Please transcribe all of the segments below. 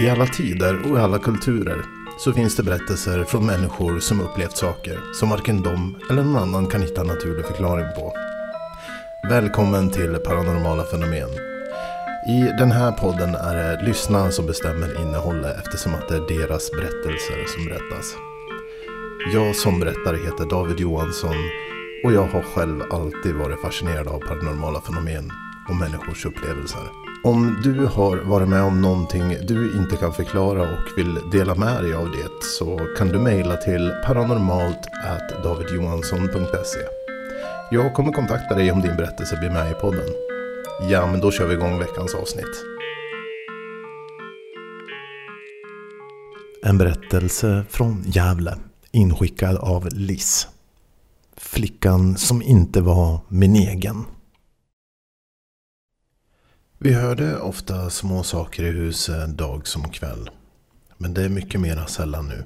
I alla tider och i alla kulturer så finns det berättelser från människor som upplevt saker som varken de eller någon annan kan hitta en naturlig förklaring på. Välkommen till Paranormala Fenomen. I den här podden är det lyssnaren som bestämmer innehållet eftersom att det är deras berättelser som berättas. Jag som berättare heter David Johansson och jag har själv alltid varit fascinerad av paranormala fenomen och människors upplevelser. Om du har varit med om någonting du inte kan förklara och vill dela med dig av det så kan du mejla till paranormalt@davidjohansson.se. Jag kommer kontakta dig om din berättelse blir med i podden. Ja, men då kör vi igång veckans avsnitt. En berättelse från Gävle, inskickad av Liss. Flickan som inte var min egen. Vi hörde ofta små saker i huset dag som kväll. Men det är mycket mera sällan nu.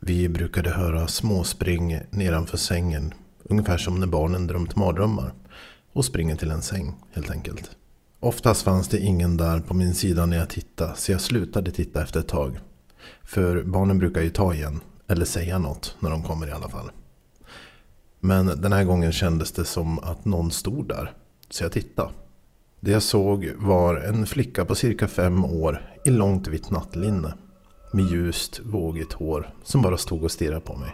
Vi brukade höra småspring nedanför sängen. Ungefär som när barnen drömt mardrömmar. Och springer till en säng helt enkelt. Oftast fanns det ingen där på min sida när jag tittade. Så jag slutade titta efter ett tag. För barnen brukar ju ta igen. Eller säga något när de kommer i alla fall. Men den här gången kändes det som att någon stod där. Så jag tittade. Det jag såg var en flicka på cirka fem år i långt vitt nattlinne. Med ljust, vågigt hår som bara stod och stirrade på mig.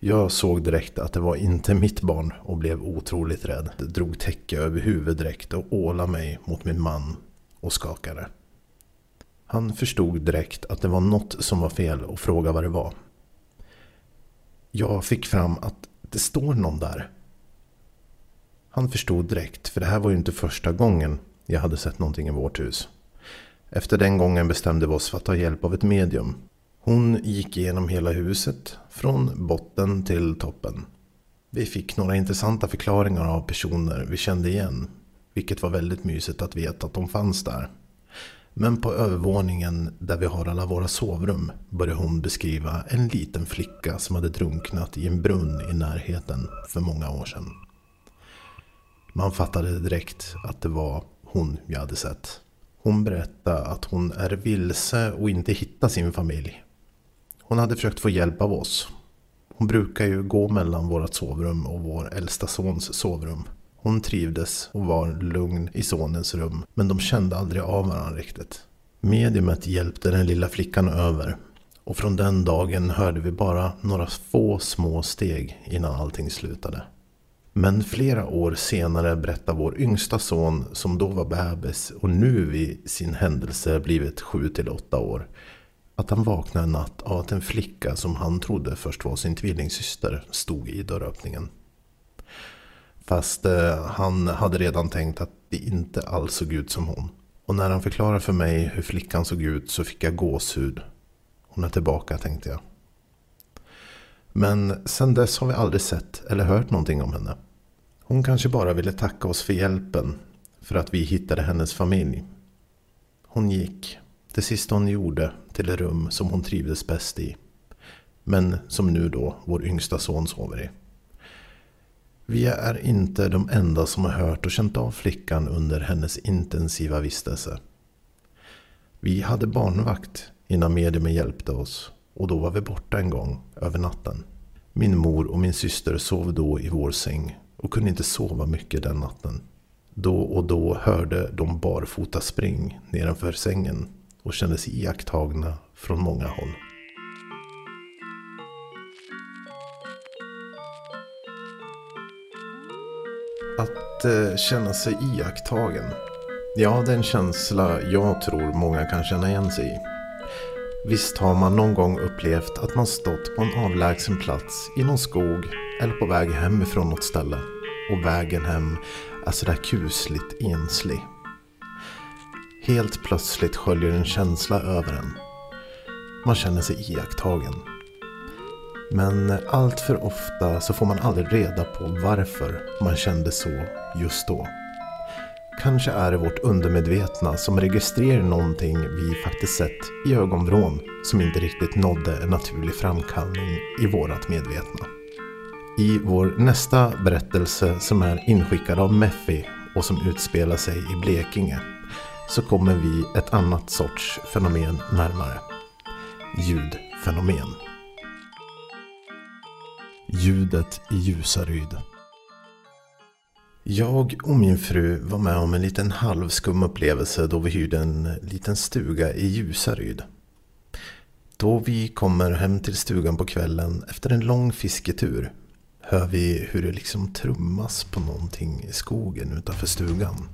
Jag såg direkt att det var inte mitt barn och blev otroligt rädd. Det Drog täcke över huvudet direkt och ålade mig mot min man och skakade. Han förstod direkt att det var något som var fel och frågade vad det var. Jag fick fram att det står någon där. Han förstod direkt, för det här var ju inte första gången jag hade sett någonting i vårt hus. Efter den gången bestämde vi oss för att ta hjälp av ett medium. Hon gick igenom hela huset, från botten till toppen. Vi fick några intressanta förklaringar av personer vi kände igen. Vilket var väldigt mysigt att veta att de fanns där. Men på övervåningen där vi har alla våra sovrum började hon beskriva en liten flicka som hade drunknat i en brunn i närheten för många år sedan. Man fattade direkt att det var hon jag hade sett. Hon berättade att hon är vilse och inte hittar sin familj. Hon hade försökt få hjälp av oss. Hon brukar ju gå mellan vårt sovrum och vår äldsta sons sovrum. Hon trivdes och var lugn i sonens rum, men de kände aldrig av varandra riktigt. Mediumet hjälpte den lilla flickan över och från den dagen hörde vi bara några få små steg innan allting slutade. Men flera år senare berättar vår yngsta son, som då var bebis och nu vid sin händelse blivit 7 till 8 år, att han vaknade en natt av att en flicka som han trodde först var sin tvillingsyster stod i dörröppningen. Fast eh, han hade redan tänkt att det inte alls såg ut som hon. Och när han förklarade för mig hur flickan såg ut så fick jag gåshud. Hon är tillbaka tänkte jag. Men sen dess har vi aldrig sett eller hört någonting om henne. Hon kanske bara ville tacka oss för hjälpen. För att vi hittade hennes familj. Hon gick, det sista hon gjorde, till det rum som hon trivdes bäst i. Men som nu då vår yngsta son sover i. Vi är inte de enda som har hört och känt av flickan under hennes intensiva vistelse. Vi hade barnvakt innan mediumen hjälpte oss och då var vi borta en gång över natten. Min mor och min syster sov då i vår säng och kunde inte sova mycket den natten. Då och då hörde de barfota spring nedanför sängen och kände sig iakttagna från många håll. Att eh, känna sig iakttagen. Ja, det är en känsla jag tror många kan känna igen sig i. Visst har man någon gång upplevt att man stått på en avlägsen plats i någon skog eller på väg hem ifrån något ställe. Och vägen hem är sådär kusligt enslig. Helt plötsligt sköljer en känsla över en. Man känner sig iakttagen. Men allt för ofta så får man aldrig reda på varför man kände så just då. Kanske är det vårt undermedvetna som registrerar någonting vi faktiskt sett i ögonvrån som inte riktigt nådde en naturlig framkallning i vårat medvetna. I vår nästa berättelse som är inskickad av Meffi och som utspelar sig i Blekinge så kommer vi ett annat sorts fenomen närmare. Ljudfenomen. Ljudet i Ljusaryd. Jag och min fru var med om en liten halvskum upplevelse då vi hyrde en liten stuga i Ljusaryd. Då vi kommer hem till stugan på kvällen efter en lång fisketur hör vi hur det liksom trummas på någonting i skogen utanför stugan.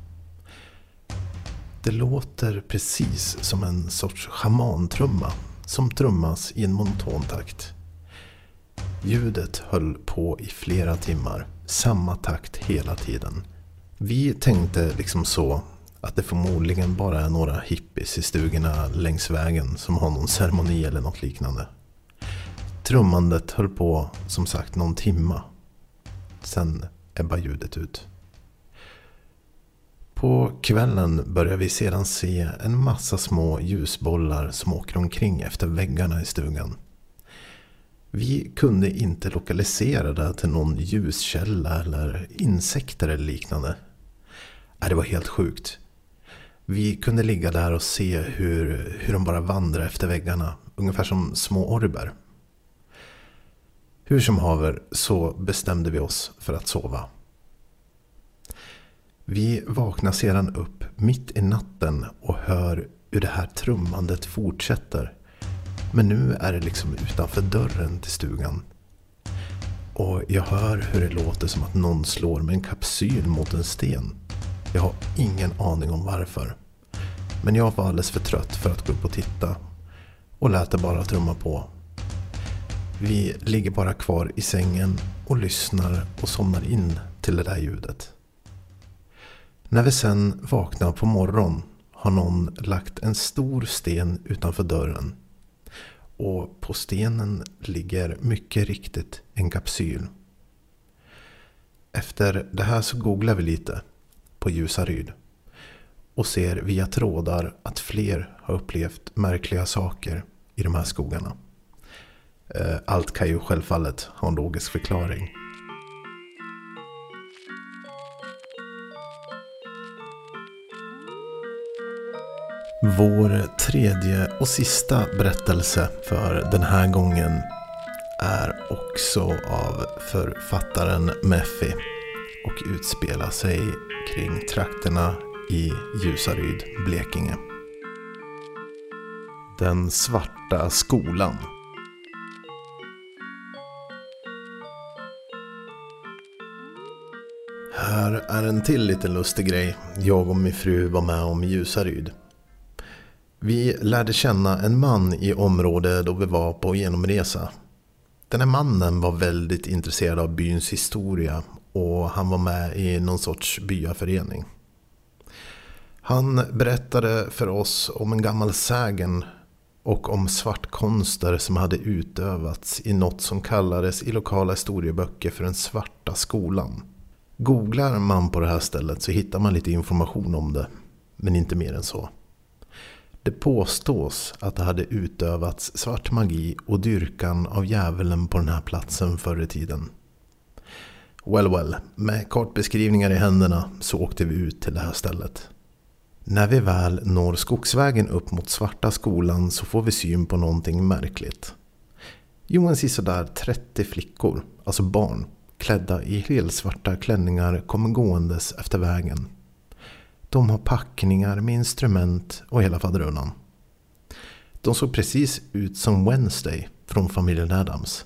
Det låter precis som en sorts schamantrumma som trummas i en monoton takt. Ljudet höll på i flera timmar, samma takt hela tiden. Vi tänkte liksom så att det förmodligen bara är några hippies i stugorna längs vägen som har någon ceremoni eller något liknande. Trummandet höll på som sagt någon timma. Sen ebbade ljudet ut. På kvällen börjar vi sedan se en massa små ljusbollar som åker omkring efter väggarna i stugan. Vi kunde inte lokalisera det till någon ljuskälla eller insekter eller liknande. Äh, det var helt sjukt. Vi kunde ligga där och se hur, hur de bara vandrade efter väggarna. Ungefär som små orber. Hur som haver så bestämde vi oss för att sova. Vi vaknar sedan upp mitt i natten och hör hur det här trummandet fortsätter. Men nu är det liksom utanför dörren till stugan. Och jag hör hur det låter som att någon slår med en kapsyl mot en sten. Jag har ingen aning om varför. Men jag var alldeles för trött för att gå upp och titta. Och lät det bara trumma på. Vi ligger bara kvar i sängen och lyssnar och somnar in till det där ljudet. När vi sen vaknar på morgonen har någon lagt en stor sten utanför dörren. Och på stenen ligger mycket riktigt en kapsyl. Efter det här så googlar vi lite på Ljusaryd. Och ser via trådar att fler har upplevt märkliga saker i de här skogarna. Eh, allt kan ju självfallet ha en logisk förklaring. Vår tredje och sista berättelse för den här gången är också av författaren Meffi och utspelar sig kring trakterna i Ljusaryd, Blekinge. Den svarta skolan. Här är en till liten lustig grej jag och min fru var med om i Ljusaryd. Vi lärde känna en man i området då vi var på genomresa. Den här mannen var väldigt intresserad av byns historia och han var med i någon sorts byaförening. Han berättade för oss om en gammal sägen och om svartkonster som hade utövats i något som kallades i lokala historieböcker för den svarta skolan. Googlar man på det här stället så hittar man lite information om det, men inte mer än så. Det påstås att det hade utövats svart magi och dyrkan av djävulen på den här platsen förr i tiden. Well well, med kartbeskrivningar i händerna så åkte vi ut till det här stället. När vi väl når skogsvägen upp mot Svarta skolan så får vi syn på någonting märkligt. Jo, en sådär 30 flickor, alltså barn, klädda i helsvarta klänningar kommer gåendes efter vägen. De har packningar med instrument och hela faderullan. De såg precis ut som Wednesday från familjen Adams.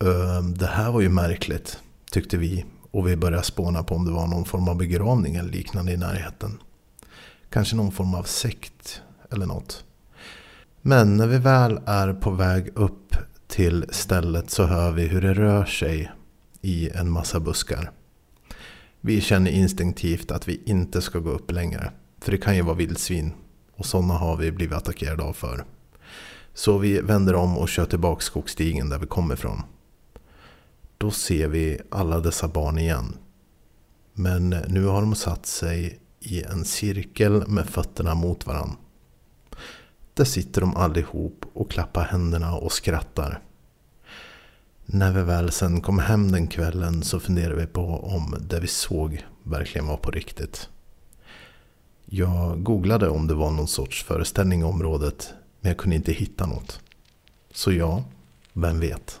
Ehm, det här var ju märkligt, tyckte vi. Och vi började spåna på om det var någon form av begravning eller liknande i närheten. Kanske någon form av sekt eller något. Men när vi väl är på väg upp till stället så hör vi hur det rör sig i en massa buskar. Vi känner instinktivt att vi inte ska gå upp längre. För det kan ju vara vildsvin. Och sådana har vi blivit attackerade av för. Så vi vänder om och kör tillbaka skogsstigen där vi kommer ifrån. Då ser vi alla dessa barn igen. Men nu har de satt sig i en cirkel med fötterna mot varandra. Där sitter de allihop och klappar händerna och skrattar. När vi väl sen kom hem den kvällen så funderade vi på om det vi såg verkligen var på riktigt. Jag googlade om det var någon sorts föreställning i området men jag kunde inte hitta något. Så ja, vem vet?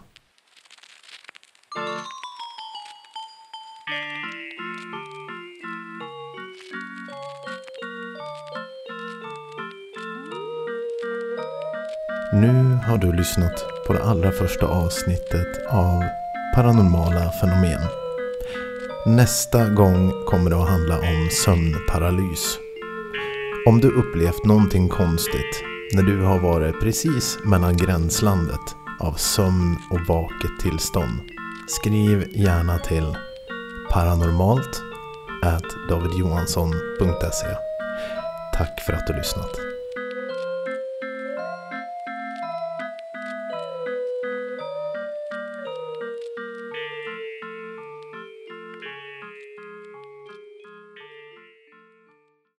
Nu har du lyssnat på det allra första avsnittet av Paranormala fenomen. Nästa gång kommer det att handla om sömnparalys. Om du upplevt någonting konstigt när du har varit precis mellan gränslandet av sömn och vaket tillstånd. Skriv gärna till paranormalt.davidjohansson.se Tack för att du lyssnat.